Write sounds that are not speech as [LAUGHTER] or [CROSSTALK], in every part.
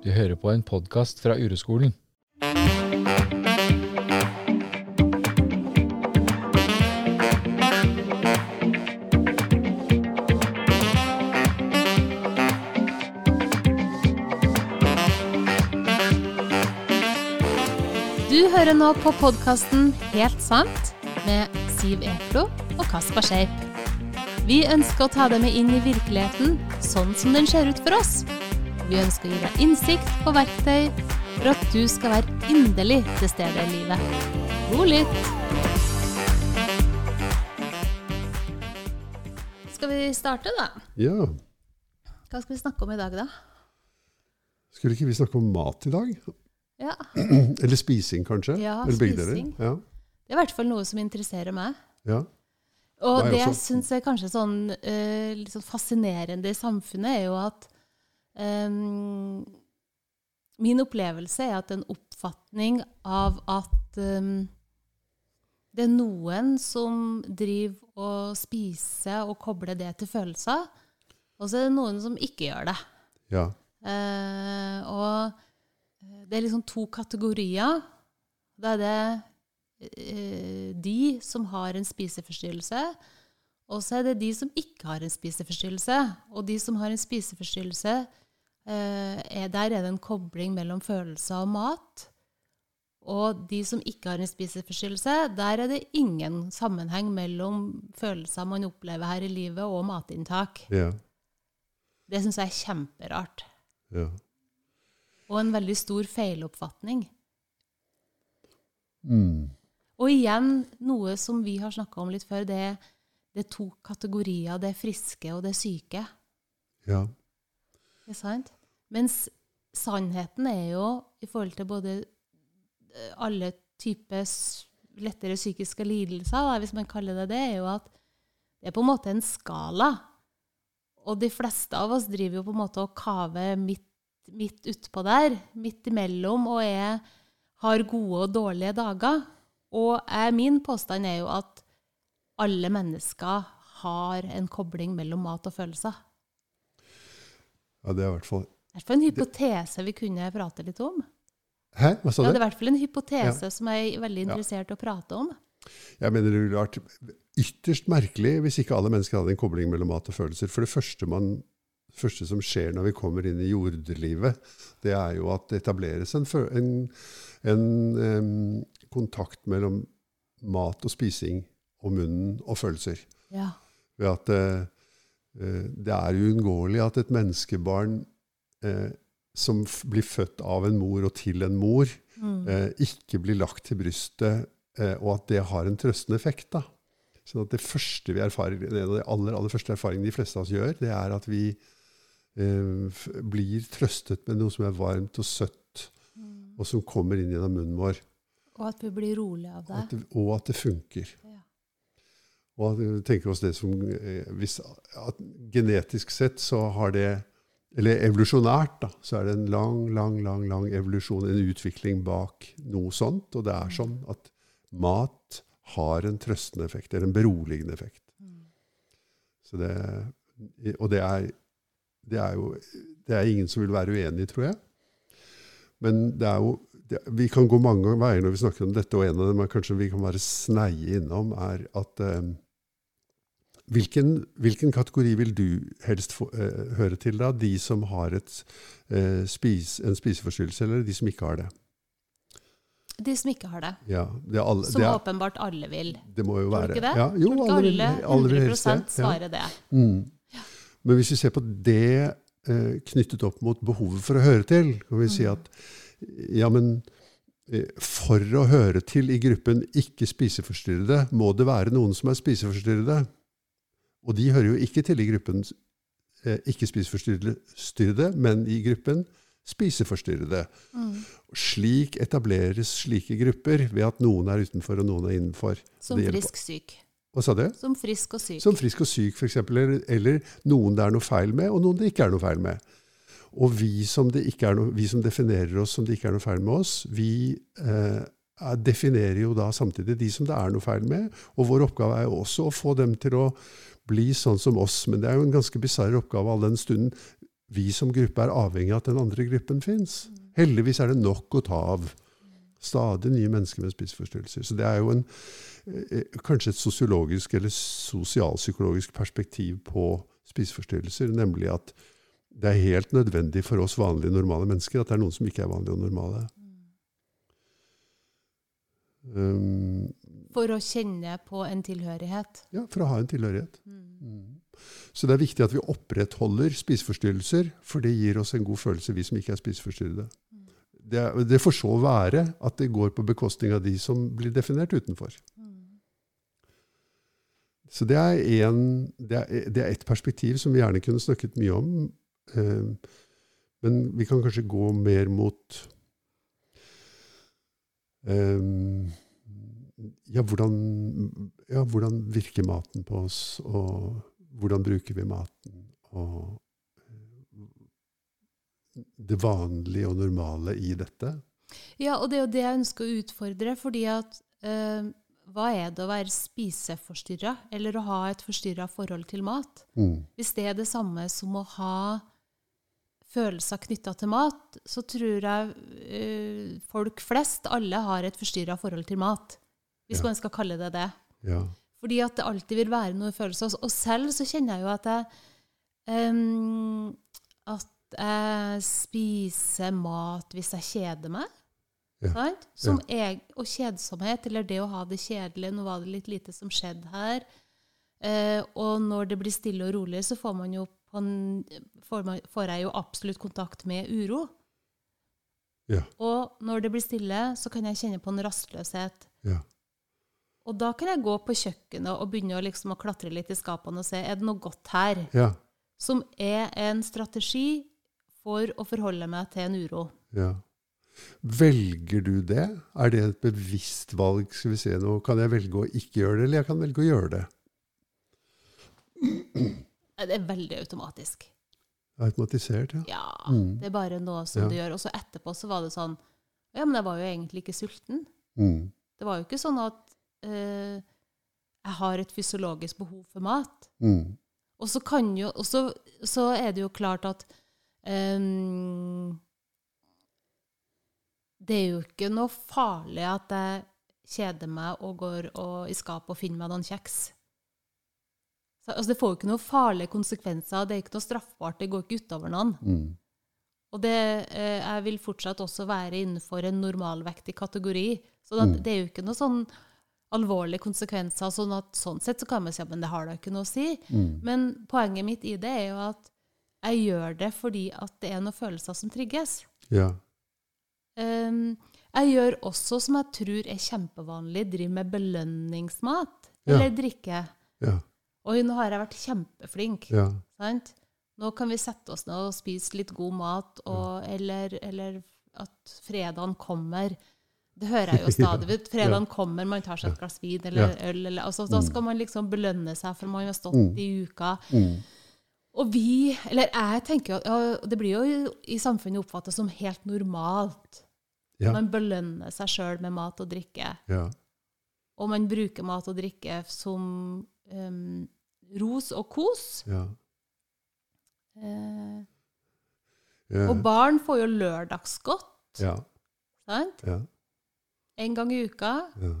Du hører på en podkast fra Ureskolen. Du hører nå på podkasten Helt sant med Siv Eklo og Kaspar Skeip. Vi ønsker å ta deg med inn i virkeligheten sånn som den ser ut for oss. Vi ønsker å gi deg innsikt og verktøy for at du skal være inderlig til stede i livet. God lytt! Skal vi starte, da? Ja. Hva skal vi snakke om i dag, da? Skulle ikke vi snakke om mat i dag? Ja, [CLEARS THROAT] Eller spising, kanskje? Ja, Eller spising. Ja. Det er i hvert fall noe som interesserer meg. ja. Og Det jeg syns er kanskje sånn uh, litt sånn fascinerende i samfunnet, er jo at ehm, Min opplevelse er at en oppfatning av at um, det er noen som driver og spiser og kobler det til følelser, og så er det noen som ikke gjør det. ja. Uh, og det er liksom to kategorier. Da er det uh, de som har en spiseforstyrrelse, og så er det de som ikke har en spiseforstyrrelse. Og de som har en spiseforstyrrelse, eh, er, der er det en kobling mellom følelser og mat. Og de som ikke har en spiseforstyrrelse, der er det ingen sammenheng mellom følelser man opplever her i livet, og matinntak. ja. Det syns jeg er kjemperart. ja. Og en veldig stor feiloppfatning. Mm. Og igjen noe som vi har snakka om litt før, det, er- det er to kategorier. Det er friske og det er syke. ja. Ikke sant? Mens sannheten er jo, i forhold til både eh, alle typer lettere psykiske lidelser, da, hvis man kaller det det, er jo at det er på en måte en skala. Og de fleste av oss driver jo på en måte og kaver midt, midt utpå der, midt imellom, og er, har gode og dårlige dager. Og jeg, min påstand er jo at alle mennesker har en kobling mellom mat og følelser. ja det er i hvert fall Det er fall en hypotese vi kunne prate litt om. Hæ? Hva sa Ja, du? det er i hvert fall en hypotese som jeg er veldig interessert i å prate om. Jeg mener det ville vært ytterst merkelig hvis ikke alle mennesker hadde en kobling mellom mat og følelser. For det første, man, det første som skjer når vi kommer inn i jordlivet, det er jo at det etableres en, en, en um, kontakt mellom mat og spising og munnen og følelser. Ja. Ved at eh, eh, det er uunngåelig at et menneskebarn eh, som blir født av en mor og til en mor, Mm. eh, ikke blir lagt til brystet, eh, og at det har en trøstende effekt. Da. Sånn at det første vi erfarer, En av de aller, aller første erfaringene de fleste av oss gjør, det er at vi eh, blir trøstet med noe som er varmt og søtt, Mm. og som kommer inn gjennom munnen vår. Og at vi blir rolig av At det. det, og at det funker. Og tenker oss det som eh, hvis, at Genetisk sett så har det Eller evolusjonært, da, så er det en lang, lang, lang lang evolusjon, en utvikling bak noe sånt. Og det er sånn at mat har en trøstende effekt, eller en beroligende effekt. Så det, og det er, det er jo det er ingen som vil være uenig tror jeg. Men det er jo Vi kan gå mange veier når vi snakker om dette, og en av dem er kanskje vi kan være sneie innom, er at eh, hvilken, hvilken kategori vil du helst få, eh, høre til, da? De som har et, eh, spis, en spiseforstyrrelse, eller de som ikke har det? De som ikke har det. Ja, det, alle, Som det, er, åpenbart alle vil. det må jo Tror være du ikke det? Ja, jo, Tror ikke alle, alle vil 100 helst det. Ja. svarer det? Mm. Men hvis vi ser på det eh, knyttet opp mot behovet for å høre til, kan vi si Mm. at ja, men eh, for å høre til i gruppen ikke spiseforstyrrede, må det være noen som er spiseforstyrrede. Og de hører jo ikke til i gruppen eh, ikke spiseforstyrrede, men i gruppen spiseforstyrrede. Mm. Slik etableres slike grupper ved at noen er utenfor og noen er innenfor. Som frisk syk. Hva sa du? Som frisk og syk. Som frisk og syk, f.eks. Eller, eller noen det er noe feil med, og noen det ikke er noe feil med. Og vi som, det ikke er noe, vi som definerer oss som det ikke er noe feil med oss, vi eh, er- definerer jo da samtidig de som det er noe feil med. Og vår oppgave er jo også å få dem til å bli sånn som oss. Men det er jo en ganske bisarr oppgave all den stunden vi som gruppe er avhengig av at den andre gruppen fins. Heldigvis er det nok å ta av. Stadig nye mennesker med spiseforstyrrelser. Så det er jo en, eh, kanskje et sosiologisk eller sosialpsykologisk perspektiv på spiseforstyrrelser, nemlig at det er helt nødvendig for oss vanlige, normale mennesker at det er noen som ikke er vanlige og normale. Um, For å kjenne på en tilhørighet. ja, for å ha en tilhørighet. Mm. Mm. Så det er viktig at vi opprettholder spiseforstyrrelser, for det gir oss en god følelse, vi som ikke er spiseforstyrrede. Det, er- det får så være at det går på bekostning av de som blir definert utenfor. Mm. Så det er, en, det, er, det er et perspektiv som vi gjerne kunne snakket mye om. Eh, men vi kan kanskje gå mer mot eh, ja, hvordan, ja, hvordan virker maten på oss, og hvordan bruker vi maten? Og eh, det vanlige og normale i dette. Ja, og det er jo det jeg ønsker å utfordre, fordi at øh, hva er det å være spiseforstyrra, eller å ha et forstyrra forhold til mat? Mm. Hvis det er det samme som å ha følelser knytta til mat, så tror jeg øh, folk flest, alle, har et forstyrra forhold til mat. Hvis Ja. man skal kalle det det. Ja. Fordi at det alltid vil være noe følelser. Og selv så kjenner jeg jo at jeg um, At jeg spiser mat hvis jeg kjeder meg. Ja. Jeg, og kjedsomhet, eller det å ha det kjedelig. Nå var det litt lite som skjedde her. Eh, og når det blir stille og rolig, så får, man jo på en, får, man, får jeg jo absolutt kontakt med uro. Ja. Og når det blir stille, så kan jeg kjenne på en rastløshet. Ja. Og da kan jeg gå på kjøkkenet og begynne å, liksom, å klatre litt i skapene og se er det noe godt her. Ja. Som er en strategi for å forholde meg til en uro. ja. Velger du det? Er det et bevisst valg? Skal vi se nå, Kan jeg velge å ikke gjøre det, eller jeg kan velge å gjøre det? Det er veldig automatisk. Automatisert, ja. Ja, Mm. det er bare noe som Ja. du gjør. Og så etterpå så var det sånn Ja, men jeg var jo egentlig ikke sulten. Mm. Det var jo ikke sånn at eh, jeg har et fysiologisk behov for mat. Mm. Og så kan jo Og så, så er det jo klart at um, Det er jo ikke noe farlig at jeg kjeder meg og går og, i skapet og finner meg noen kjeks. Så, altså, det får jo ikke noen farlige konsekvenser. Det er ikke noe straffbart. Det går ikke utover noen. Mm. Og det, eh, jeg vil fortsatt også være innenfor en normalvektig kategori. Så det, Mm. det er jo ikke noe sånn alvorlige konsekvenser. Sånn at sånn sett så kan man si at det har da ikke noe å si. Mm. Men poenget mitt i det er jo at jeg gjør det fordi at det er noen følelser som trigges. Ja. Um, jeg gjør også, som jeg tror er kjempevanlig, driver med belønningsmat. Ja. Eller drikke. Ja. Oi, nå har jeg vært kjempeflink. Ja. Sant? Nå kan vi sette oss ned og spise litt god mat, og, eller, eller at fredagen kommer. Det hører jeg jo stadig. [LAUGHS] ja. Fredagen kommer, man tar seg et glass vin eller øl. Eller, altså, da skal man liksom belønne seg for man har stått Mm. i uka. Mm. Og vi, eller jeg tenker jo, ja, det blir jo i, samfunnet oppfattet som helt normalt. Ja. Man belønner seg sjøl med mat og drikke. Ja. Og man bruker mat og drikke som um, ros og kos. Ja. Eh, Ja. og barn får jo lørdagsgodt. Ja. Sant? Ja. En gang i uka. Ja.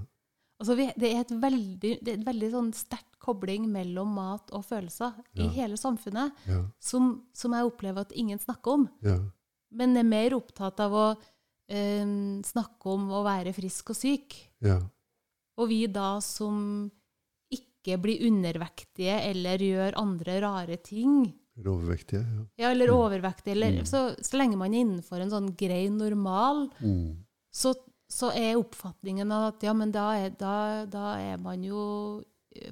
Altså, vi, det er et veldig, det er et veldig sånn sterkt kobling mellom mat og følelser i hele samfunnet, Ja. som, som jeg opplever at ingen snakker om. Ja. Men er mer opptatt av å eh, snakke om å være frisk og syk. Ja. Og vi da som ikke blir undervektige eller gjør andre rare ting, Eller overvektige. Ja. ja, eller overvektige, eller, Mm. så, så lenge man er innenfor en sånn grei normal, Mm. så, så er oppfatningen av at ja, men da er, da, da er man jo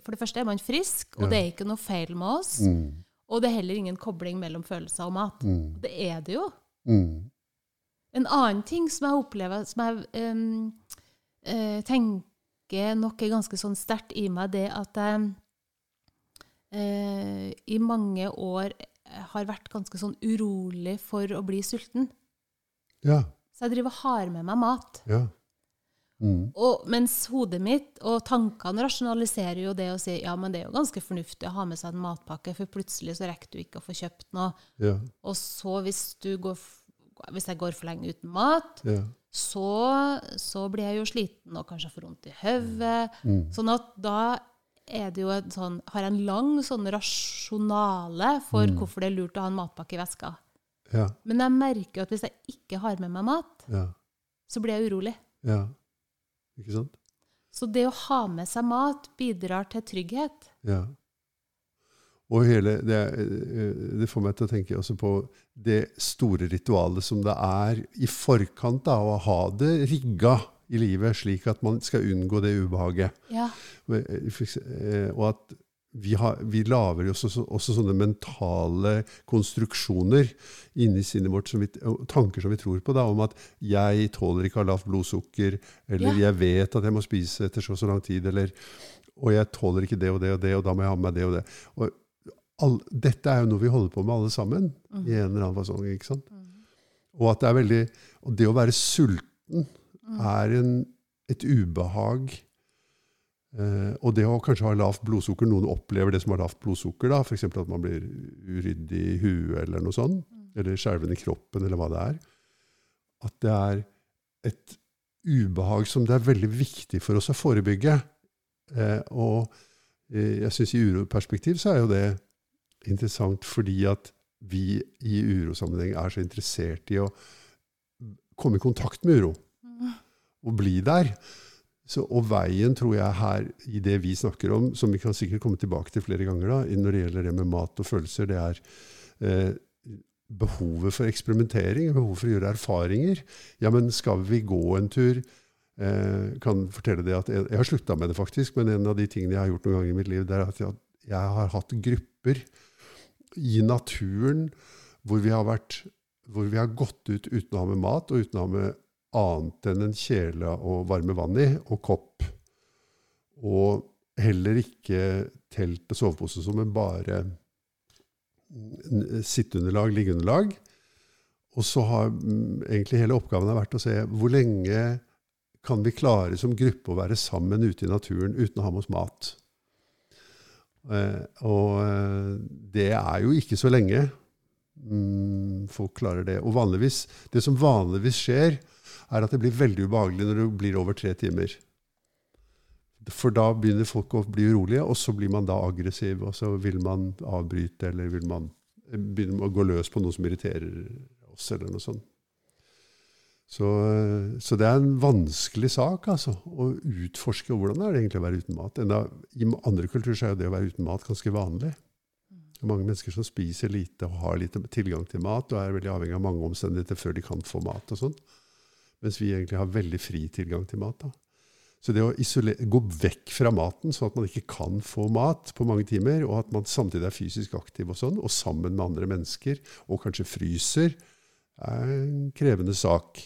For det første er man frisk, og Ja. det er ikke noe feil med oss. Mm. Og det er heller ingen kobling mellom følelser og mat. Mm. Det er det jo. Mm. En annen ting som jeg opplever, som jeg um, uh, tenker nok er ganske sånn sterkt i meg, det at jeg uh, i mange år har vært ganske sånn urolig for å bli sulten. Ja. Så jeg driver og har med meg mat. Ja. Mm. Og, mens hodet mitt og tankene rasjonaliserer jo det og sier ja, men det er jo ganske fornuftig å ha med seg en matpakke, for plutselig så rekker du ikke å få kjøpt noe. Ja, Og så hvis, du går, hvis jeg går for lenge uten mat, ja. så, så blir jeg jo sliten og kanskje får vondt i hodet. Mm. Sånn at da er det jo et sånn, har jeg en lang sånn rasjonale for Mm. hvorfor det er lurt å ha en matpakke i veska. Ja, Men jeg merker at hvis jeg ikke har med meg mat, ja, så blir jeg urolig. ja. Ikke sant? Så det å ha med seg mat bidrar til trygghet. Ja. Og hele det, eh, det får meg til å tenke også på det store ritualet som det er i forkant av å ha det rigga i livet, slik at man skal unngå det ubehaget. Ja. Eh, Og at vi, har, vi lager jo også, også sånne mentale konstruksjoner inni sinnet vårt, som vi, tanker som vi tror på, da, om at 'jeg tåler ikke å ha lavt blodsukker', eller Ja. 'jeg vet at jeg må spise etter så og så lang tid', eller 'og jeg tåler ikke det og det og det, og da må jeg ha med meg det og det'. Og all, dette er jo noe vi holder på med alle sammen, i en eller annen fasong. ikke sant? Og at det er veldig Og det å være sulten er en, et ubehag. Eh, og det å kanskje ha lavt blodsukker Noen opplever det som har lavt blodsukker. da, F.eks. at man blir uryddig i huet eller noe sånt. Eller skjelven i kroppen, eller hva det er. At det er et ubehag som det er veldig viktig for oss å forebygge. Eh, og eh, jeg syns i uroperspektiv så er jo det interessant fordi at vi i urosammenheng er så interessert i å komme i kontakt med uro. Og bli der. Så, og veien, tror jeg, her i det vi snakker om, som vi kan sikkert komme tilbake til flere ganger da, når det gjelder det med mat og følelser, det er eh, behovet for eksperimentering, behovet for å gjøre erfaringer. Ja, men skal vi gå en tur? Eh, kan fortelle det at jeg, jeg har slutta med det, faktisk, men en av de tingene jeg har gjort noen ganger i mitt liv, det er at jeg, jeg har hatt grupper i naturen hvor vi har vært hvor vi har gått ut uten å ha med mat, og uten å ha med annet enn en kjele å varme vann i, og kopp. Og heller ikke telt og sovepose som en bare sitteunderlag, liggeunderlag. Og så har mm, egentlig hele oppgaven vært å se hvor lenge kan vi klare som gruppe å være sammen ute i naturen uten å ha med oss mat. Eh, og eh, det er jo ikke så lenge mm, folk klarer det. Og vanligvis, det som vanligvis skjer, er at det blir veldig ubehagelig når det blir over tre timer. For da begynner folk å bli urolige, og så blir man da aggressiv. Og så vil man avbryte, eller vil man eh, begynne å gå løs på noe som irriterer oss, eller noe sånt. Så, eh, så det er en vanskelig sak altså, å utforske hvordan er det egentlig å være uten mat. Enda, I andre kulturer er jo det å være uten mat ganske vanlig. Det er mange mennesker som spiser lite og har lite tilgang til mat, og er veldig avhengig av mange omstendigheter før de kan få mat. og sånn. Mens vi egentlig har veldig fri tilgang til mat. da. Så det å isolere, gå vekk fra maten, sånn at man ikke kan få mat på mange timer, og at man samtidig er fysisk aktiv og sånn, og sammen med andre mennesker, og kanskje fryser, er en krevende sak.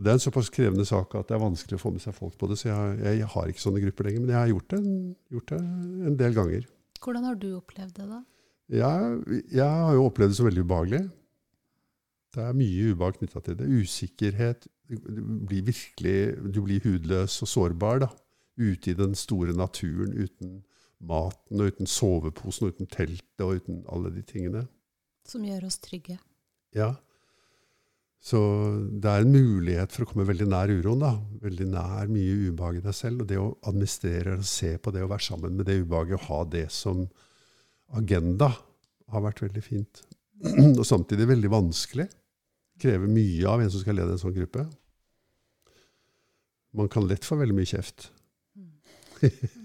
Det er en såpass krevende sak at det er vanskelig å få med seg folk på det, så jeg, jeg har ikke sånne grupper lenger. Men jeg har gjort det, gjort det en del ganger. Hvordan har du opplevd det, da? Jeg, jeg har jo opplevd det som veldig ubehagelig. Det er mye ubehag knytta til det. Usikkerhet. Du blir virkelig du blir hudløs og sårbar da. ute i den store naturen uten maten, og uten soveposen, og uten teltet og uten alle de tingene. Som gjør oss trygge. Ja. Så det er en mulighet for å komme veldig nær uroen. da. Veldig nær mye ubehag i deg selv. Og det å administrere og se på det å være sammen med det ubehaget, og ha det som agenda, har vært veldig fint. [CLEARS THROAT] Og samtidig veldig vanskelig. Krever mye av en som skal lede en sånn gruppe. Man kan lett få veldig mye kjeft. [LAUGHS]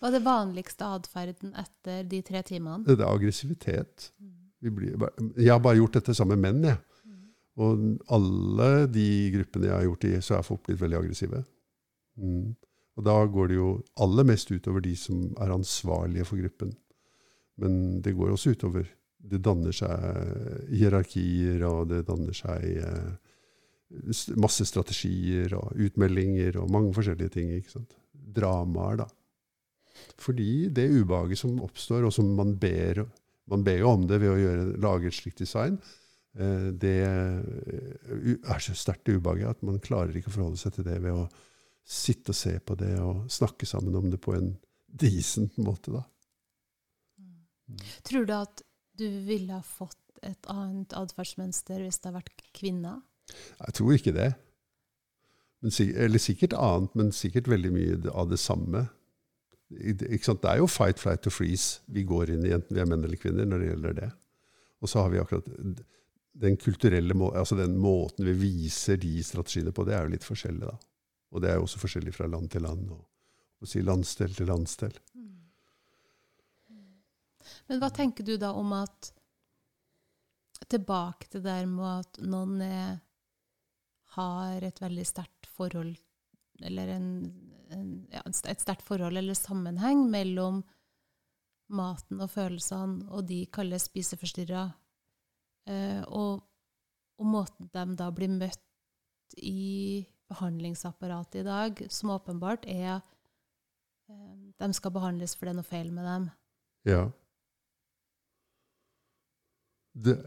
Hva er det vanligste atferden etter de tre timene? Det er aggressivitet. Vi blir, jeg har bare gjort dette sammen med menn. Jeg. Og alle de gruppene jeg har gjort i, så er folk blitt veldig aggressive. Mm. Og da går det jo aller mest utover de som er ansvarlige for gruppen. Men det går også utover. Det danner seg hierarkier, og det danner seg eh, masse strategier og utmeldinger og mange forskjellige ting. ikke sant? Dramaer, da. Fordi det ubehaget som oppstår, og som man ber Man ber jo om det ved å gjøre, lage et slikt design. Eh, det er så sterkt ubehaget at man klarer ikke å forholde seg til det ved å sitte og se på det og snakke sammen om det på en decent måte. da. Tror du at du ville ha fått et annet atferdsmønster hvis det hadde vært kvinner? Jeg tror ikke det. Men, eller sikkert annet, men sikkert veldig mye av det samme. Det er jo fight, flight or freeze vi går inn i, enten vi er menn eller kvinner, når det gjelder det. Og så har vi akkurat den kulturelle må altså den måten vi viser de strategiene på, det er jo litt forskjellig. da. Og det er jo også forskjellig fra land til land, og, og si landsdel til landsdel. Mm. Men hva tenker du da om at Tilbake til det der med at noen er, har et veldig sterkt forhold Eller en, en, ja, et sterkt forhold eller sammenheng mellom maten og følelsene, og de kalles spiseforstyrra. Eh, og, og, måten de da blir møtt i behandlingsapparatet i dag, som åpenbart er eh, De skal behandles for det er noe feil med dem. Ja.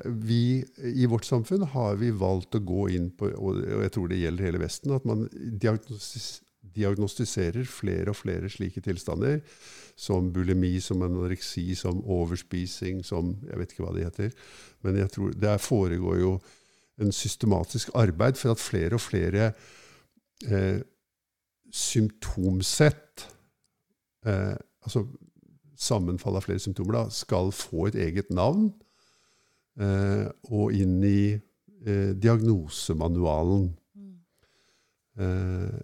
Vi, I vårt samfunn har vi valgt å gå inn på, og jeg tror det gjelder hele Vesten, at man diagnostis, diagnostiserer flere og flere slike tilstander, som bulimi, som anoreksi, som overspising, som Jeg vet ikke hva det heter. Men jeg tror det foregår jo en systematisk arbeid for at flere og flere eh, symptomsett eh, Altså sammenfall av flere symptomer da, skal få et eget navn og inn i eh, diagnosemanualen. Mm. Eh,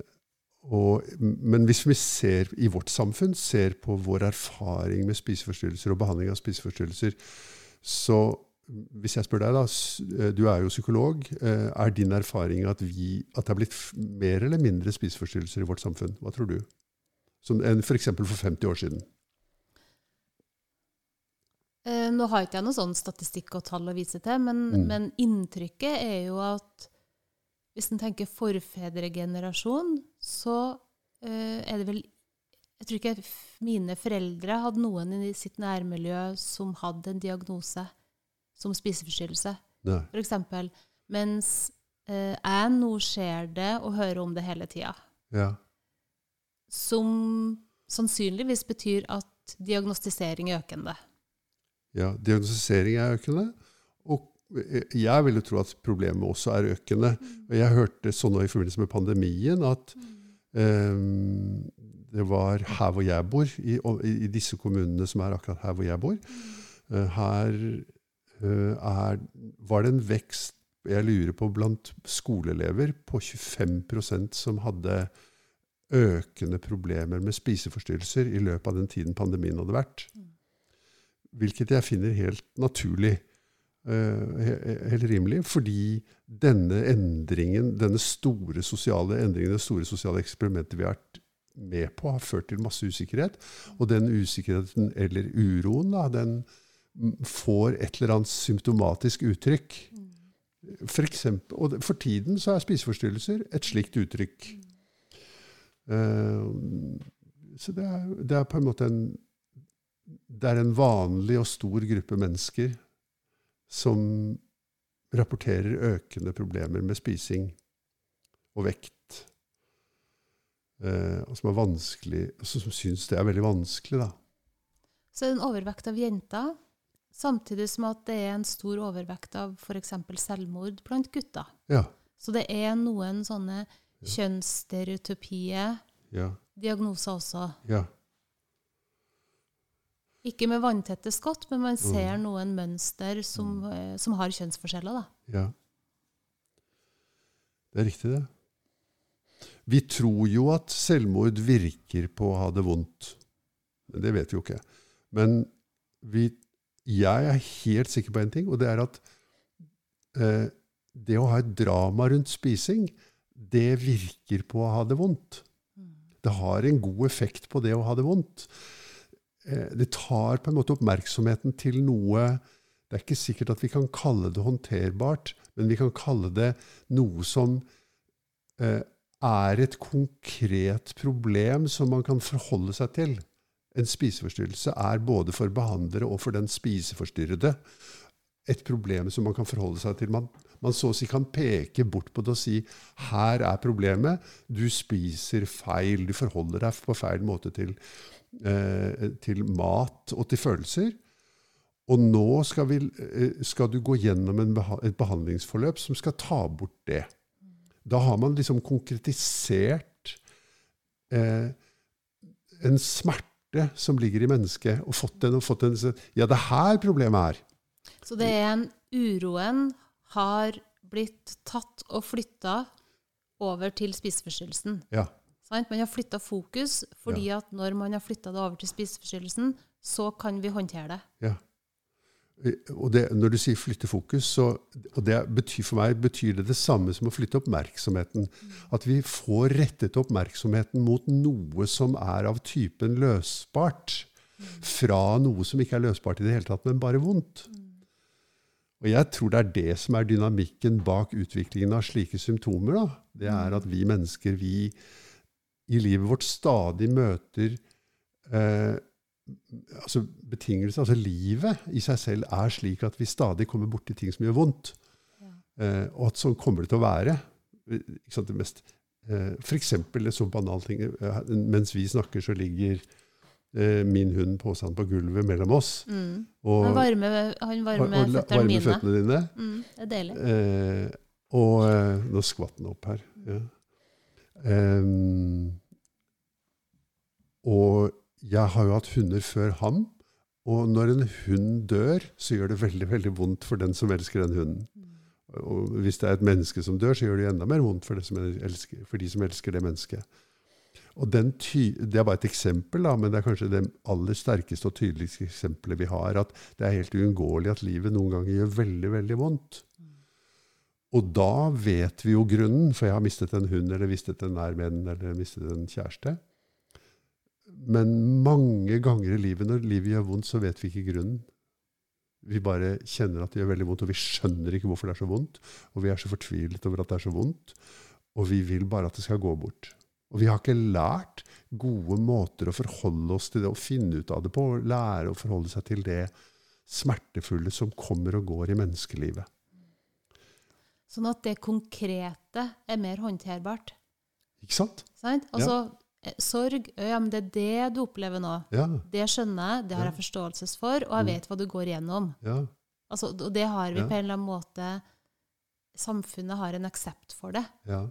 og, men hvis vi ser i vårt samfunn ser på vår erfaring med spiseforstyrrelser og behandling av spiseforstyrrelser, så hvis jeg spør deg, da, eh, du er jo psykolog, eh, er din erfaring at, vi, at det er blitt mer eller mindre spiseforstyrrelser i vårt samfunn? Hva tror du? Som enn f.eks. For 50 år siden? Eh, nå har ikke jeg noe sånn statistikk og tall å vise til, men, mm. men inntrykket er jo at hvis en tenker forfedregenerasjon, så eh, er det vel Jeg tror ikke mine foreldre hadde noen i sitt nærmiljø som hadde en diagnose som spiseforstyrrelse, f.eks. Mens uh, jeg nå ser det og hører om det hele tida. Ja. Som sannsynligvis betyr at diagnostisering er økende. Ja, diagnostisering er økende. Og jeg vil jo tro at problemet også er økende. Og jeg hørte sånn i forbindelse med pandemien at um, det var her hvor jeg bor, i, i, disse kommunene som er akkurat her hvor jeg bor. Uh, her er, var det en vekst jeg lurer på blant skoleelever på 25% som hadde økende problemer med spiseforstyrrelser i løpet av den tiden pandemien hadde vært. Hvilket jeg finner helt naturlig. Eh, helt rimelig, fordi denne endringen, denne store sosiale endringen, det store sosiale eksperimentet vi har vært med på, har ført til masse usikkerhet. Og den usikkerheten, eller uroen, da, den får et eller annet symptomatisk uttrykk. For, eksempel, og for tiden så er spiseforstyrrelser et slikt uttrykk. Uh, så det er, det er, på en måte en Det er en vanlig og stor gruppe mennesker som rapporterer økende problemer med spising og vekt. Eh, og som som syns det er veldig vanskelig. da. Så er det en overvekt av jenter, samtidig som at det er en stor overvekt av f.eks. selvmord blant gutter. Ja. Så det er noen sånne kjønnsstereotypie ja. diagnoser også. Ja. Ikke med vanntette skott, men man ser mm. noen mønster som, mm. Eh, som, har kjønnsforskjeller. Da. Ja. Det er riktig, det. Vi tror jo at selvmord virker på å ha det vondt. Det vet vi jo ikke. Men vi, jeg er helt sikker på en ting, og det er at eh, det å ha et drama rundt spising, det virker på å ha det vondt. Mm. Det har en god effekt på det å ha det vondt. Eh, det tar på en måte oppmerksomheten til noe Det er ikke sikkert at vi kan kalle det håndterbart, men vi kan kalle det noe som eh, er et konkret problem som man kan forholde seg til. En spiseforstyrrelse er både for behandlere og for den spiseforstyrrede et problem som man kan forholde seg til. Man, man så å si kan peke bort på det og si her er problemet. Du spiser feil. Du forholder deg på feil måte til, til mat og til følelser. Og nå skal, vi, eh, skal du gå gjennom en beha et behandlingsforløp som skal ta bort det. Da har man liksom konkretisert eh, en smerte som ligger i mennesket, og fått den og fått den Ja, det er her problemet er. Så det er en uroen har blitt tatt og flytta over til spiseforstyrrelsen. Ja. Sant? Man har flytta fokus, fordi at når man har flytta det over til spiseforstyrrelsen, så kan vi håndtere det. ja. Og det, når du sier flytte fokus, så, og det betyr for meg betyr det det samme som å flytte oppmerksomheten. At vi får rettet oppmerksomheten mot noe som er av typen løsbart, fra noe som ikke er løsbart i det hele tatt, men bare vondt. Og jeg tror det er det som er dynamikken bak utviklingen av slike symptomer. Da. Det er at vi mennesker, vi i livet vårt stadig møter eh, altså betingelser, altså Livet i seg selv er slik at vi stadig kommer borti ting som gjør vondt. Ja. Eh, og at sånn kommer det til å være. Ikke sant, det mest, eh, for eksempel en sånn banal ting. eh, Mens vi snakker, så ligger eh, min hund påstand på gulvet mellom oss. Mm. Og, Han varmer, han varmer og- og føttene varmer mine. føttene dine. Mm, det er deilig. Eh, og Nå skvatt den opp her. Ja. Em, og jeg har jo hatt hunder før ham. Og når en hund dør, så gjør det veldig veldig vondt for den som elsker den hunden. Og hvis det er et menneske som dør, så gjør det enda mer vondt for, elsker, for de som elsker det mennesket. Og Det er bare et eksempel, da, men det er kanskje det aller sterkeste og tydeligste eksempelet vi har. At det er helt uunngåelig at livet noen ganger gjør veldig, veldig vondt. Og da vet vi jo grunnen, for jeg har mistet en hund, eller mistet en nær venn, eller mistet en kjæreste. Men mange ganger i livet, når livet gjør vondt, så vet vi ikke grunnen. Vi bare kjenner at det gjør veldig vondt, og vi skjønner ikke hvorfor det er så vondt. Og vi er så fortvilet over at det er så vondt. Og vi vil bare at det skal gå bort. Og vi har ikke lært gode måter å forholde oss til det, og finne ut av det på, og lære å forholde seg til det smertefulle som kommer og går i menneskelivet. Sånn at det konkrete er mer håndterbart. Ikke sant? Sant? Altså, ja. sorg ja, men Det er det du opplever nå. Ja. Det skjønner jeg, det har jeg forståelse for, og jeg Mm. vet hva du går igjennom. ja. Altså, og det har vi på en eller annen måte Samfunnet har en aksept for det. ja.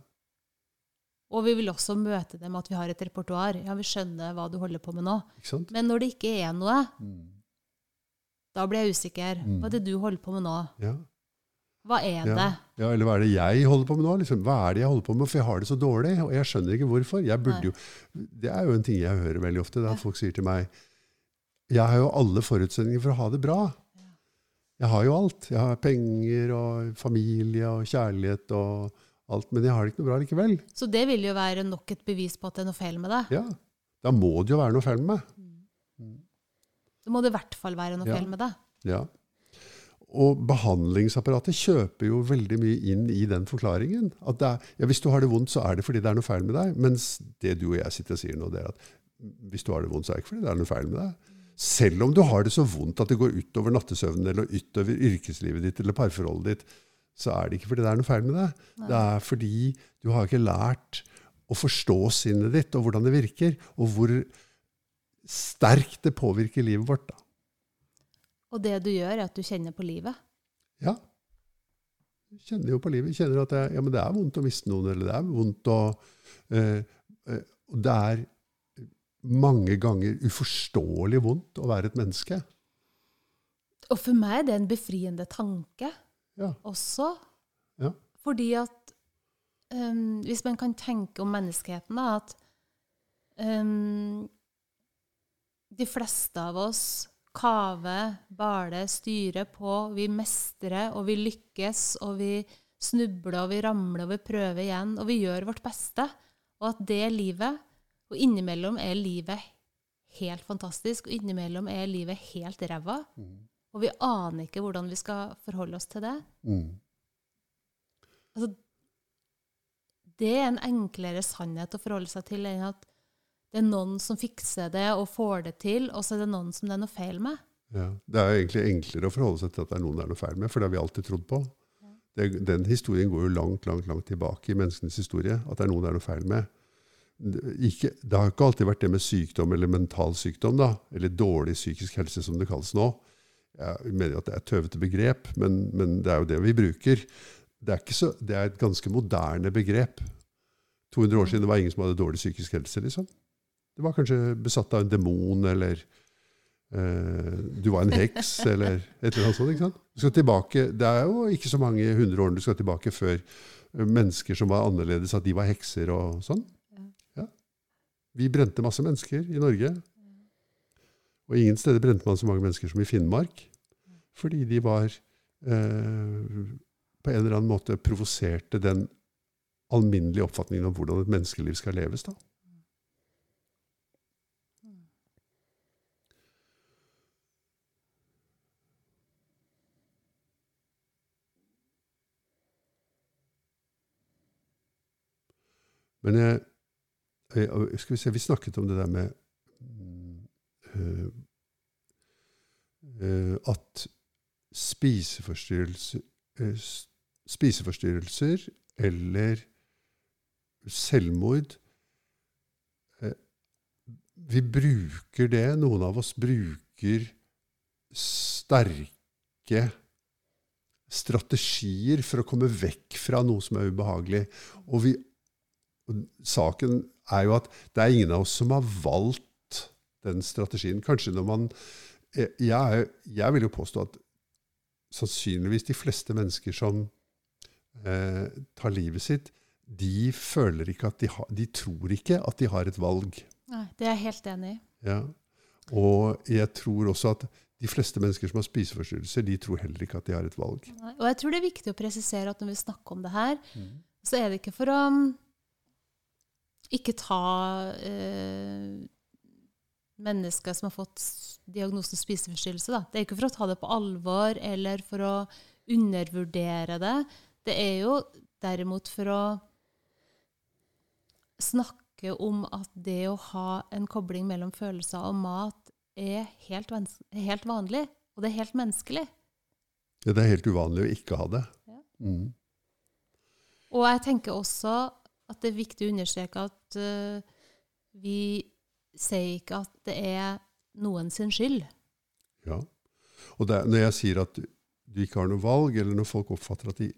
Og vi vil også møte det med at vi har et repertoar. Ja, vi skjønner hva du holder på med nå. Ikke sant? Men når det ikke er noe, Mm. da blir jeg usikker. Mm. Hva er det du holder på med nå? Ja. Hva er det? ja, eller hva er det jeg holder på med nå? Liksom, hva er det jeg holder på med? For jeg har det så dårlig, og jeg skjønner ikke hvorfor. Jeg burde jo, det er jo en ting jeg hører veldig ofte, det at folk sier til meg Jeg har jo alle forutsetninger for å ha det bra. Jeg har jo alt. Jeg har penger og familie og kjærlighet og alt, men jeg har det ikke noe bra likevel. Så det vil jo være nok et bevis på at det er noe feil med deg. Ja, Da må det jo være noe feil med meg. Da må det i hvert fall være noe Ja. feil med deg. Ja. Og behandlingsapparatet kjøper jo veldig mye inn i den forklaringen. At er, ja, hvis du har det vondt, så er det fordi det er noe feil med deg. Mens det du og jeg sitter og sier nå, det er at hvis du har det vondt, så er det ikke fordi det er noe feil med deg. Selv om du har det så vondt at det går utover nattesøvnen eller utover yrkeslivet ditt eller parforholdet ditt, så er det ikke fordi det er noe feil med deg. Det er fordi du har ikke lært å forstå sinnet ditt og hvordan det virker, og hvor sterkt det påvirker livet vårt. da. Og det du gjør, er at du kjenner på livet. Ja. Jeg kjenner jo på livet. Jeg kjenner at det, ja, men det er vondt å miste noen, eller det er vondt å eh, eh, Det er mange ganger uforståelig vondt å være et menneske. Og for meg er det en befriende tanke Ja. også. Ja. Fordi at um, Hvis man kan tenke om menneskeheten, da, at um, de fleste av oss kaver, bale, styre på. Vi mestrer, og vi lykkes, og vi snubler, og vi ramler, og vi prøver igjen. Og vi gjør vårt beste. Og at det er livet. Og innimellom er livet helt fantastisk, og innimellom er livet helt ræva. Og vi aner ikke hvordan vi skal forholde oss til det. Mm. Altså, det er en enklere sannhet å forholde seg til enn at det er noen som fikser det og får det til, og så er det noen som det er noe feil med. Ja. Det er jo egentlig enklere å forholde seg til at det er noen det er noe feil med, for det har vi alltid trodd på. Det, den historien går jo langt, langt, langt tilbake i menneskenes historie. At det er noen det er noe feil med. Ikke, det har ikke alltid vært det med sykdom eller mental sykdom, da, eller dårlig psykisk helse, som det kalles nå. Jeg mener at det er et tøvete begrep, men, men det er jo det vi bruker. Det er, så, det er, et ganske moderne begrep. 200 år siden det var ingen som hadde dårlig psykisk helse. liksom. Det var kanskje besatt av en demon, eller eh, du var en heks, [LAUGHS] eller et eller annet sånt. ikke sant? Du skal tilbake, Det er jo ikke så mange hundre årene du skal tilbake før mennesker som var annerledes, at de var hekser og sånn. Ja. Vi brente masse mennesker i Norge. Og ingen steder brente man så mange mennesker som i Finnmark. Fordi de var eh, på en eller annen måte provoserte den alminnelige oppfatningen om hvordan et menneskeliv skal leves. da. Men jeg, jeg, skal vi se, vi snakket om det der med øh, øh, at spiseforstyrrelser, øh, spiseforstyrrelser eller selvmord Vi bruker det. Noen av oss bruker sterke strategier for å komme vekk fra noe som er ubehagelig. Og vi og saken er jo at det er ingen av oss som har valgt den strategien. Kanskje når man Jeg, jeg vil jo påstå at sannsynligvis de fleste mennesker som eh, tar livet sitt, de føler ikke at de, har, de tror ikke at de har et valg. Nei, Det er jeg helt enig i. Ja. Og jeg tror også at de fleste mennesker som har spiseforstyrrelser, de tror heller ikke at de har et valg. Nei, og jeg tror det er viktig å presisere at når vi snakker om det her, mm. så er det ikke for å ikke ta eh, mennesker som har fått diagnosen spiseforstyrrelse. Da. Det er ikke for å ta det på alvor eller for å undervurdere det. Det er jo derimot for å snakke om at det å ha en kobling mellom følelser og mat er helt, helt vanlig, og det er helt menneskelig. Ja, det er helt uvanlig å ikke ha det. Ja. Mm. Og jeg tenker også at det er viktig å understreke at uh, vi sier ikke at det er noen sin skyld. Ja. Og det, når jeg sier at du ikke har noe valg, eller når folk oppfatter at de,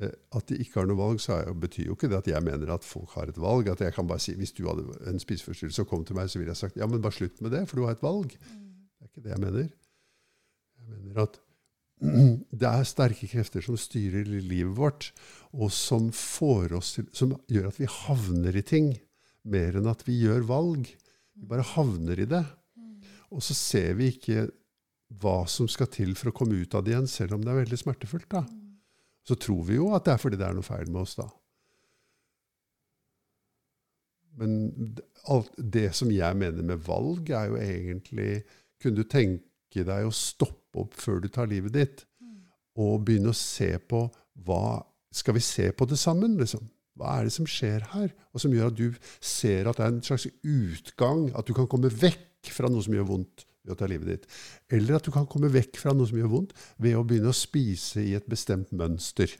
eh, at de ikke har noe valg, så er, betyr jo ikke det at jeg mener at folk har et valg. At jeg kan bare si hvis du hadde en spiseforstyrrelse og kom til meg, så ville jeg sagt ja, men bare slutt med det, for du har et valg. Mm. Det er ikke det jeg mener. Jeg mener at det er sterke krefter som styrer livet vårt, og som, til, som, gjør at vi havner i ting mer enn at vi gjør valg. Vi bare havner i det. Og så ser vi ikke hva som skal til for å komme ut av det igjen, selv om det er veldig smertefullt. da. Så tror vi jo at det er fordi det er noe feil med oss, da. Men alt det som jeg mener med valg, er jo egentlig Kunne du tenke deg å stoppe opp før du tar livet ditt, og begynne å se på hva Skal vi se på det sammen, liksom? Hva er det som skjer her? Og som gjør at du ser at det er en slags utgang, at du kan komme vekk fra noe som gjør vondt ved å ta livet ditt. Eller at du kan komme vekk fra noe som gjør vondt, ved å begynne å spise i et bestemt mønster.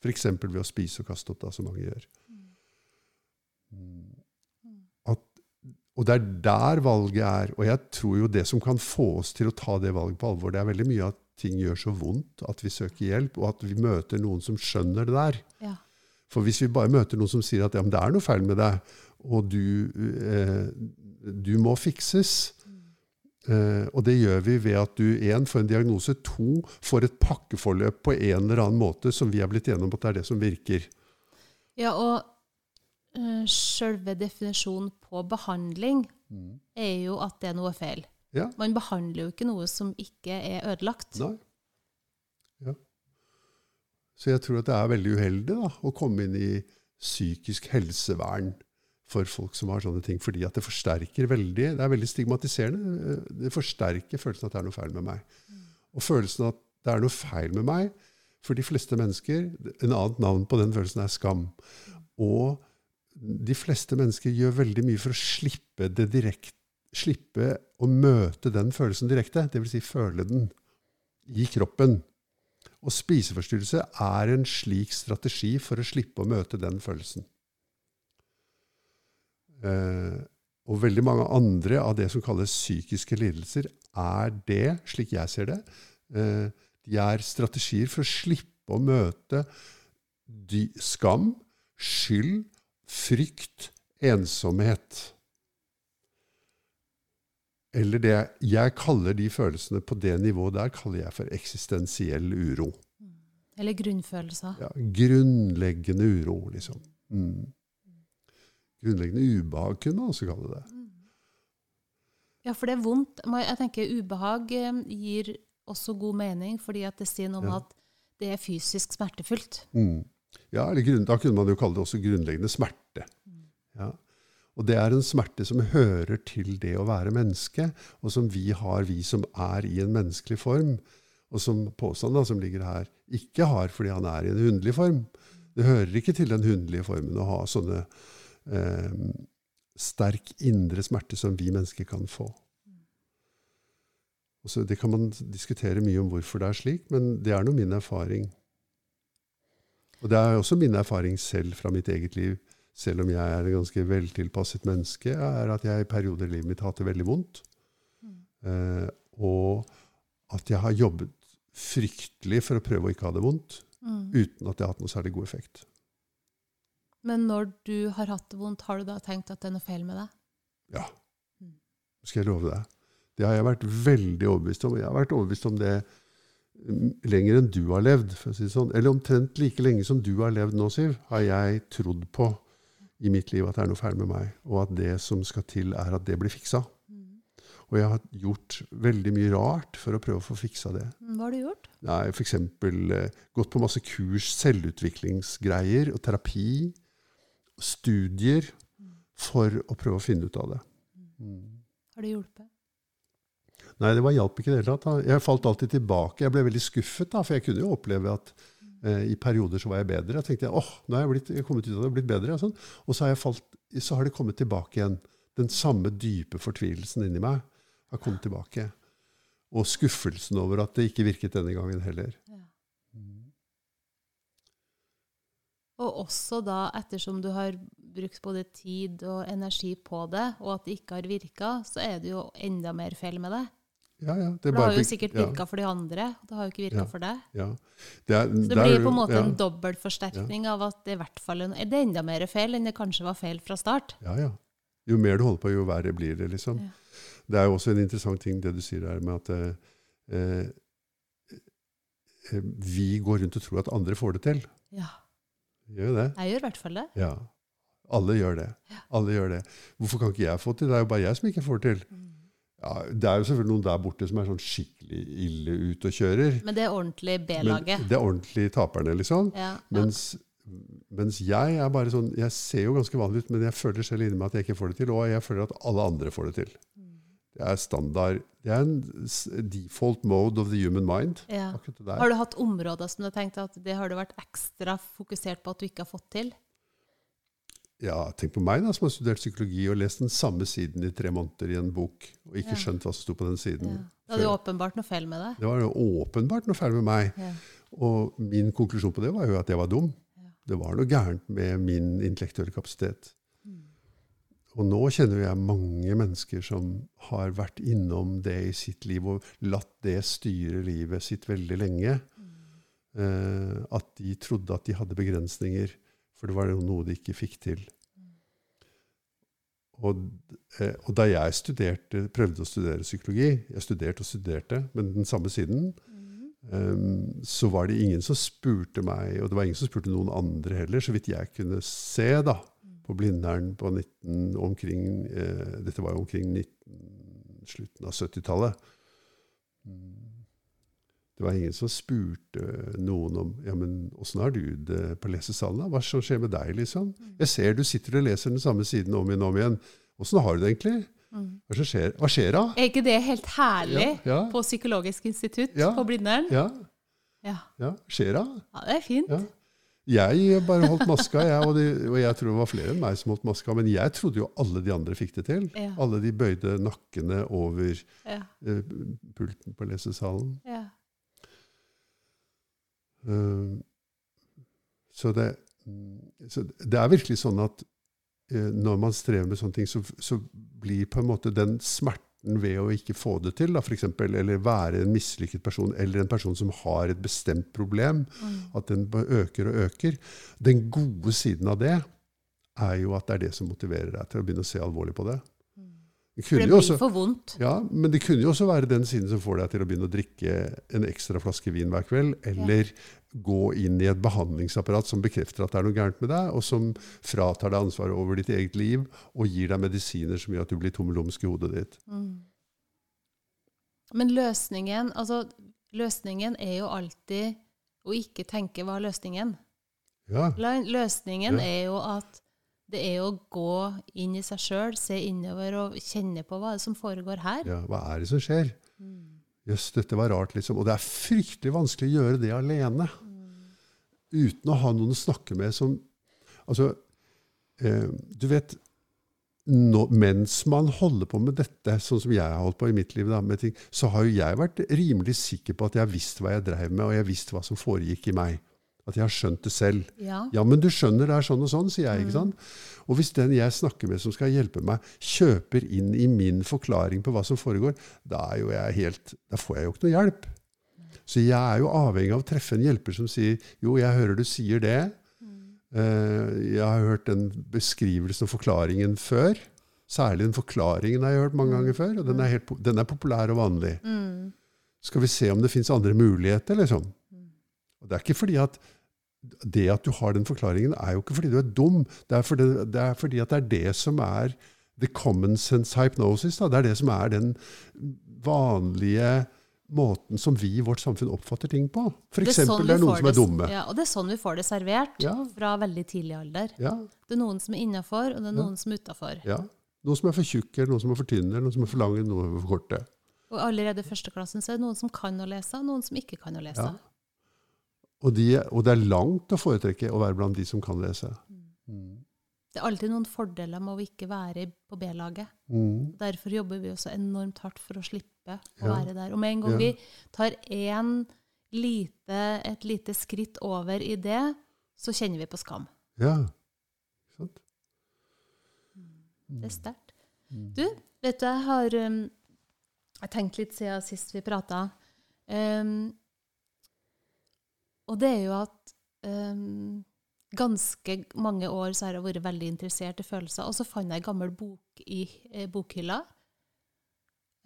F.eks. ved å spise og kaste opp, da, som mange gjør. Og det er der valget er. Og jeg tror jo det som kan få oss til å ta det valget på alvor, det er veldig mye at ting gjør så vondt at vi søker hjelp, og at vi møter noen som skjønner det der. Ja. For hvis vi bare møter noen som sier at ja, det er noe feil med deg, og du, eh, du må fikses mm. eh, Og det gjør vi ved at du én får en diagnose, to får et pakkeforløp på en eller annen måte som vi er blitt enige om at det er det som virker. Ja, og uh, selve definisjonen på behandling mm. er jo at det er noe feil. Ja. Man behandler jo ikke noe som ikke er ødelagt. Nei. Ja. Så jeg tror at det er veldig uheldig da, å komme inn i psykisk helsevern for folk som har sånne ting, fordi at det forsterker veldig Det er veldig stigmatiserende. Det forsterker følelsen at det er noe feil med meg. Mm. Og følelsen at det er noe feil med meg, for de fleste mennesker En annet navn på den følelsen er skam. Og de fleste mennesker gjør veldig mye for å slippe det direkte slippe å møte den følelsen direkte, dvs. Si føle den i kroppen. Og spiseforstyrrelse er en slik strategi for å slippe å møte den følelsen. Eh, og veldig mange andre av det som kalles psykiske lidelser, er det, slik jeg ser det. Eh, de er strategier for å slippe å møte skam, skyld, frykt, ensomhet. Eller det jeg kaller de følelsene på det nivået der, kaller jeg for eksistensiell uro. Eller grunnfølelser. Ja, grunnleggende uro, liksom. Mm. Grunnleggende ubehag, kunne man også kalle det. Ja, for det er vondt. Jeg tenker ubehag eh, gir også god mening, fordi at det sier noe om Ja. at det er fysisk smertefullt. Mm. Ja, eller grunn, Da kunne man jo kalle det også grunnleggende smerte. Ja. Og det er en smerte som hører til det å være menneske, og som vi har, vi som er i en menneskelig form, og som påstanden som ligger her, ikke har fordi han er i en hundelig form. Det hører ikke til den hundelige formen å ha sånne eh, sterk indre smerte som vi mennesker kan få. Og så det kan man diskutere mye om hvorfor det er slik, men det er nå min erfaring. Og det er også min erfaring selv fra mitt eget liv, selv om jeg er et ganske veltilpasset menneske, er at jeg i perioder i livet mitt har hatt det veldig vondt. Eh, og at jeg har jobbet fryktelig for å prøve å ikke ha det vondt, Mm. uten at det har hatt noe særlig god effekt. Men når du har hatt det vondt, har du da tenkt at det er noe feil med deg? Ja, Mm. skal jeg love deg. Det har jeg vært veldig overbevist om. Jeg har vært overbevist om det mm, lenger enn du har levd. Si sånn. Eller omtrent like lenge som du har levd nå, Siv, har jeg trodd på i mitt liv at det er noe feil med meg, og at det som skal til, er at det blir fiksa. Mm. Og jeg har gjort veldig mye rart for å prøve å få fiksa det. Mm, Hva har du gjort? Har f.eks. Eh, gått på masse kurs, selvutviklingsgreier og terapi, studier, for å prøve å finne ut av det. Mm. Har det hjulpet? Nei, det var hjalp ikke i det hele tatt. da. Jeg falt alltid tilbake. Jeg ble veldig skuffet, da, for jeg kunne jo oppleve at i perioder så var jeg bedre. Jeg tenkte åh, nå har jeg, blitt, jeg kommet ut av det blitt bedre. Og, sånn. og så, har falt, så har det kommet tilbake igjen. Den samme dype fortvilelsen inni meg har kommet tilbake. Og skuffelsen over at det ikke virket denne gangen heller. Ja. Og også da, ettersom du har brukt både tid og energi på det, og at det ikke har virka, så er det jo enda mer feil med det. Ja, ja. For det har jo sikkert sikkert ja, virka for de andre, og det har jo ikke virka Ja. for deg. Ja. Det, er, Så det der- blir på en måte ja, en dobbeltforsterkning av at det i hvert fall er det enda mer feil enn det kanskje var feil fra start. Ja, ja. Jo mer du holder på, jo verre blir det, liksom. Ja. Det er jo også en interessant ting det du sier der med at eh, eh, vi går rundt og tror at andre får det til. Ja. Gjør det? Jeg gjør i hvert fall det. Ja. Alle gjør det. Alle gjør det. Hvorfor kan ikke jeg få det til? Det er jo bare jeg som ikke får det til. Mm. Ja, det er jo selvfølgelig noen der borte som er sånn skikkelig ille ute og kjører. Men det er ordentlig B-laget. det er ordentlig taperne, liksom. Ja. Mens, mens jeg er bare sånn Jeg ser jo ganske vanlig ut, men jeg føler selv inni meg at jeg ikke får det til. Og jeg føler at alle andre får det til. Det er standard. Det er en default mode of the human mind. Ja. Har du hatt områder som du har tenkt at det har du vært ekstra fokusert på at du ikke har fått til? Ja, tenk på meg da, som har studert psykologi og lest den samme siden i tre måneder i en bok, og ikke Ja. skjønt hva som sto på den siden. Ja. Det jo åpenbart noe feil med deg. Det var jo åpenbart noe feil med meg. Ja. Og min konklusjon på det var jo at jeg var dum. Ja. Det var noe gærent med min intellektuelle kapasitet. Mm. Og nå kjenner jeg mange mennesker som har vært innom det i sitt liv og latt det styre livet sitt veldig lenge. Eh, at de trodde at de hadde begrensninger, for det var jo noe de ikke fikk til. Og, eh, og da jeg studerte, prøvde å studere psykologi Jeg studerte og studerte, men den samme siden. Um, så var det ingen som spurte meg, og det var ingen som spurte noen andre heller, så vidt jeg kunne se da, på Blindern på 19, omkring, eh, dette var jo omkring 19, slutten av 70-tallet. Mm. Det var ingen som spurte noen om ja, men åssen har du det på lesesalen. da? Hva som skjer med deg? liksom? Jeg ser du sitter og leser den samme siden om igjen og om igjen. Åssen har du det egentlig? Mm. Hva skjer, Hva skjer da? Er ikke det helt herlig Ja, ja. på Psykologisk institutt Ja. på Blindern? Ja, Ja. ja, skjer da? ja, det er fint. Jeg bare holdt maska, jeg, og, de, og jeg tror det var flere enn meg som holdt maska. Men jeg trodde jo alle de andre fikk det til. Alle de bøyde nakkene over eh, pulten på lesesalen. Ja. Eh, så, det, så det er virkelig sånn at eh, når man strever med sånne ting, så, så blir på en måte den smerten ved å ikke få det til, da, for eksempel, eller være en mislykket person, eller en person som har et bestemt problem, Mm. at den øker og øker. Den gode siden av det er jo at det er det som motiverer deg til å begynne å se alvorlig på det. Det For kunne det blir også, for vondt. ja, men det kunne jo også være den siden som får deg til å begynne å drikke en ekstra flaske vin hver kveld, eller gå inn i et behandlingsapparat som bekrefter at det er noe gærent med deg, og som fratar deg ansvaret over ditt eget liv og gir deg medisiner som gjør at du blir tommelumsk i hodet ditt. Mm. Men løsningen, altså, løsningen er jo alltid å ikke tenke hva er løsningen. Ja, Løsningen Ja. er jo at det er å gå inn i seg sjøl, se innover og kjenne på hva er det som foregår her. ja, hva er det som skjer? Mm. yes, dette var rart, liksom. Og det er fryktelig vanskelig å gjøre det alene. Uten å ha noen å snakke med som Altså, eh, du vet no, Mens man holder på med dette, sånn som jeg har holdt på i mitt liv, da, med ting, så har jo jeg vært rimelig sikker på at jeg har visst hva jeg drev med, og jeg visste hva som foregikk i meg. At jeg har skjønt det selv. Ja. Ja, men du skjønner det er sånn og sånn, sier jeg. ikke sant? Og hvis den jeg snakker med som skal hjelpe meg, kjøper inn i min forklaring på hva som foregår, da, er jo jeg helt, da får jeg jo ikke noe hjelp. Så jeg er jo avhengig av å treffe en hjelper som sier jo, jeg hører du sier det. Eh, jeg har hørt den beskrivelsen og forklaringen før. Særlig den forklaringen har jeg hørt mange ganger før, og den er, helt, den er populær og vanlig. Mm. Skal vi se om det fins andre muligheter, liksom? Og det er ikke fordi at det at du har den forklaringen, er jo ikke fordi du er dum. Det er fordi, det er fordi at det er det som er the common sense hypnosis. Da. Det er det som er den vanlige måten som vi i vårt samfunn oppfatter ting på. Eksempel, sånn det er noen som er dumme. Ja, og det er sånn vi får det servert Ja. fra veldig tidlig alder. Ja, Det er noen som er innafor, og det er Ja. noen som er utafor. ja. Noen som er for tjukke, noen som er for tynne, noen som er for lange, noen som er for korte. Og allerede i førsteklassen så er det noen som kan å lese, og noen som ikke kan å lese. Og, de, og det er langt å foretrekke å være blant de som kan lese. Mm. Det er alltid noen fordeler med å ikke være på B-laget. Mm. Derfor jobber vi også enormt hardt for å slippe å Ja. være der. Og med en gang Ja. vi tar en lite, et lite skritt over i det, så kjenner vi på skam. Ja. Ikke sant? Det er sterkt. Mm. Du, vet du, jeg har um, jeg tenkt litt siden sist vi prata. Um, og det er jo at um, ganske mange år så har jeg vært veldig interessert i følelser. Og så fant jeg en gammel bok i eh, bokhylla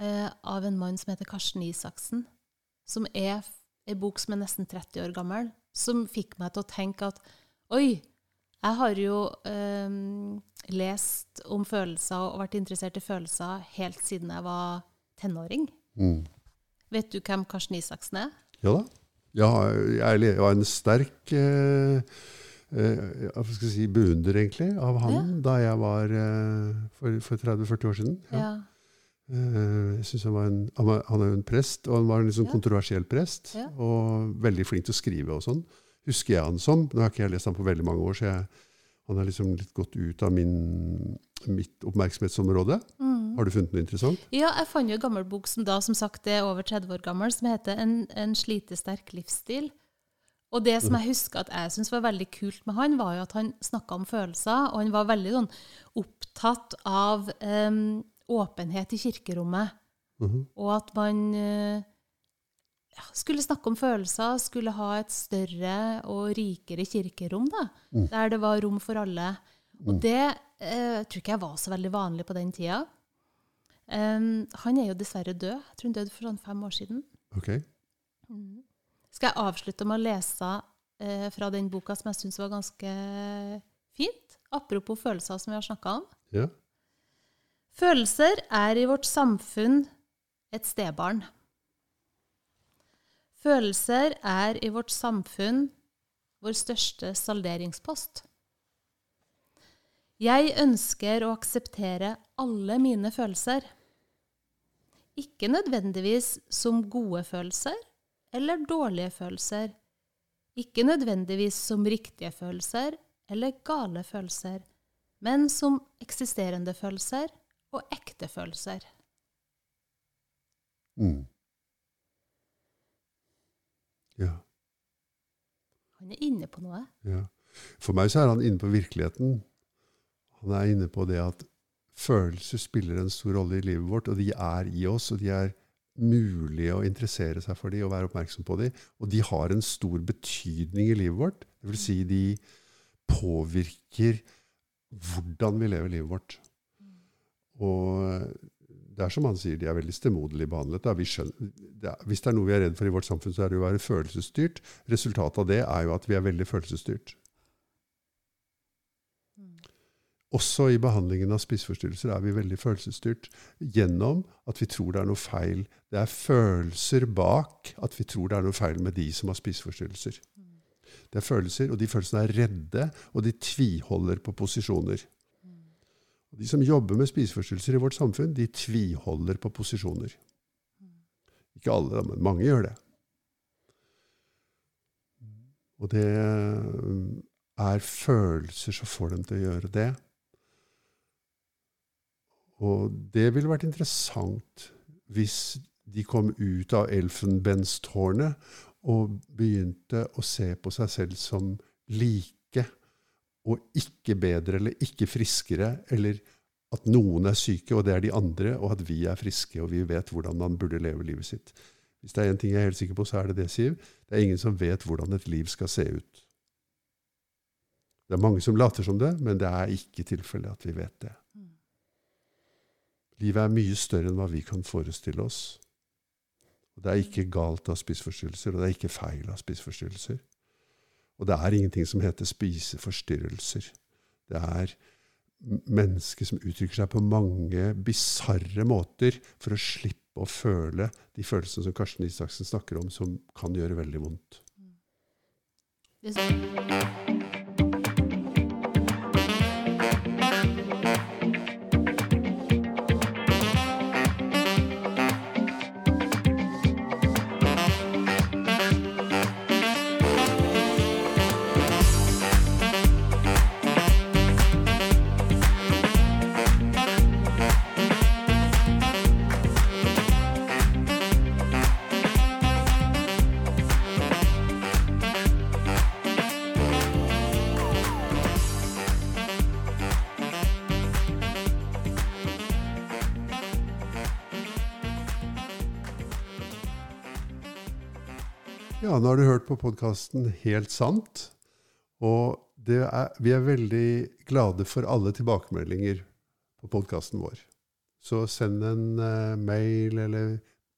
eh, av en mann som heter Karsten Isaksen. Som er en bok som er nesten 30 år gammel. Som fikk meg til å tenke at oi, jeg har jo um, lest om følelser og vært interessert i følelser helt siden jeg var tenåring. Mm. Vet du hvem Karsten Isaksen er? Ja da. Har, jeg var en sterk eh, eh, si, beundrer egentlig av han da jeg var eh, for, for 30-40 år siden. Ja. Ja. Eh, jeg synes han, var en, han, var, han er jo en prest, og han var en Ja. kontroversiell prest. Ja. Og veldig flink til å skrive og sånn. Husker jeg han som. Nå har ikke jeg lest han på veldig mange år, så jeg, han er liksom litt gått ut av min, mitt oppmerksomhetsområde. Mm. Har du funnet noe interessant? Ja, jeg fant jo en gammel bok som da som sagt er over 30 år gammel, som heter En, en slitesterk livsstil. Og det som jeg husker at jeg syntes var veldig kult med han, var jo at han snakka om følelser, og han var veldig sånn opptatt av um, åpenhet i kirkerommet. Mhm. Og at man ja, skulle snakke om følelser, skulle ha et større og rikere kirkerom, da, Mm. der det var rom for alle. Og det eh, tror ikke jeg var så veldig vanlig på den tida. Um, han er jo dessverre død. Jeg tror han døde for sånn fem år siden. Ok. Skal jeg avslutte med å lese eh, fra den boka som jeg syns var ganske fint? Apropos følelser som vi har snakka om. Ja. Følelser er i vårt samfunn et stebarn. Følelser er i vårt samfunn vår største salderingspost. Jeg ønsker å akseptere alle mine følelser. Ikke nødvendigvis som gode følelser eller dårlige følelser, Ikke nødvendigvis som riktige følelser eller gale følelser, men som eksisterende følelser og ekte følelser. Mm. Ja. Han er inne på noe. Ja. For meg så er han inne på virkeligheten. Han er inne på det at følelser spiller en stor rolle i livet vårt, og de er i oss, og de er mulige å interessere seg for dem og være oppmerksom på dem. Og de har en stor betydning i livet vårt. Det vil si, de påvirker hvordan vi lever livet vårt. Og det er som han sier, de er veldig stemoderlig behandlet. Skjønner, det er, hvis det er noe vi er redd for i vårt samfunn, så er det å være følelsesstyrt. Resultatet av det er jo at vi er veldig følelsesstyrt. Også i behandlingen av spiseforstyrrelser er vi veldig følelsesstyrt gjennom at vi tror det er noe feil. Det er følelser bak at vi tror det er noe feil med de som har spiseforstyrrelser. Det er følelser, og de følelsene er redde, og de tviholder på posisjoner. De som jobber med spiseforstyrrelser i vårt samfunn, de tviholder på posisjoner. Ikke alle, men mange gjør det. Og det er følelser som får dem til å gjøre det. Og det ville vært interessant hvis de kom ut av elfenbenstårnet og begynte å se på seg selv som like og ikke bedre eller ikke friskere, eller at noen er syke, og det er de andre, og at vi er friske, og vi vet hvordan man burde leve livet sitt. Hvis det er én ting jeg er helt sikker på, så er det det, Siv. Det er ingen som vet hvordan et liv skal se ut. Det er mange som later som det, men det er ikke tilfellet at vi vet det. Livet er mye større enn hva vi kan forestille oss. Og Det er ikke galt av spiseforstyrrelser, og det er ikke feil av spiseforstyrrelser. Og det er ingenting som heter spiseforstyrrelser. Det er mennesker som uttrykker seg på mange bisarre måter for å slippe å føle de følelsene som Karsten Isaksen snakker om, som kan gjøre veldig vondt. Det Ja, nå har du hørt på podkasten Helt sant. Og er, vi er veldig glade for alle tilbakemeldinger på podkasten vår. Så send en uh, mail, eller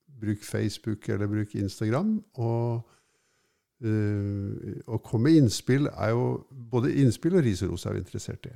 bruk Facebook, eller bruk Instagram. Og, uh, og kom med innspill. jo Både innspill og ris og ros er vi interessert i.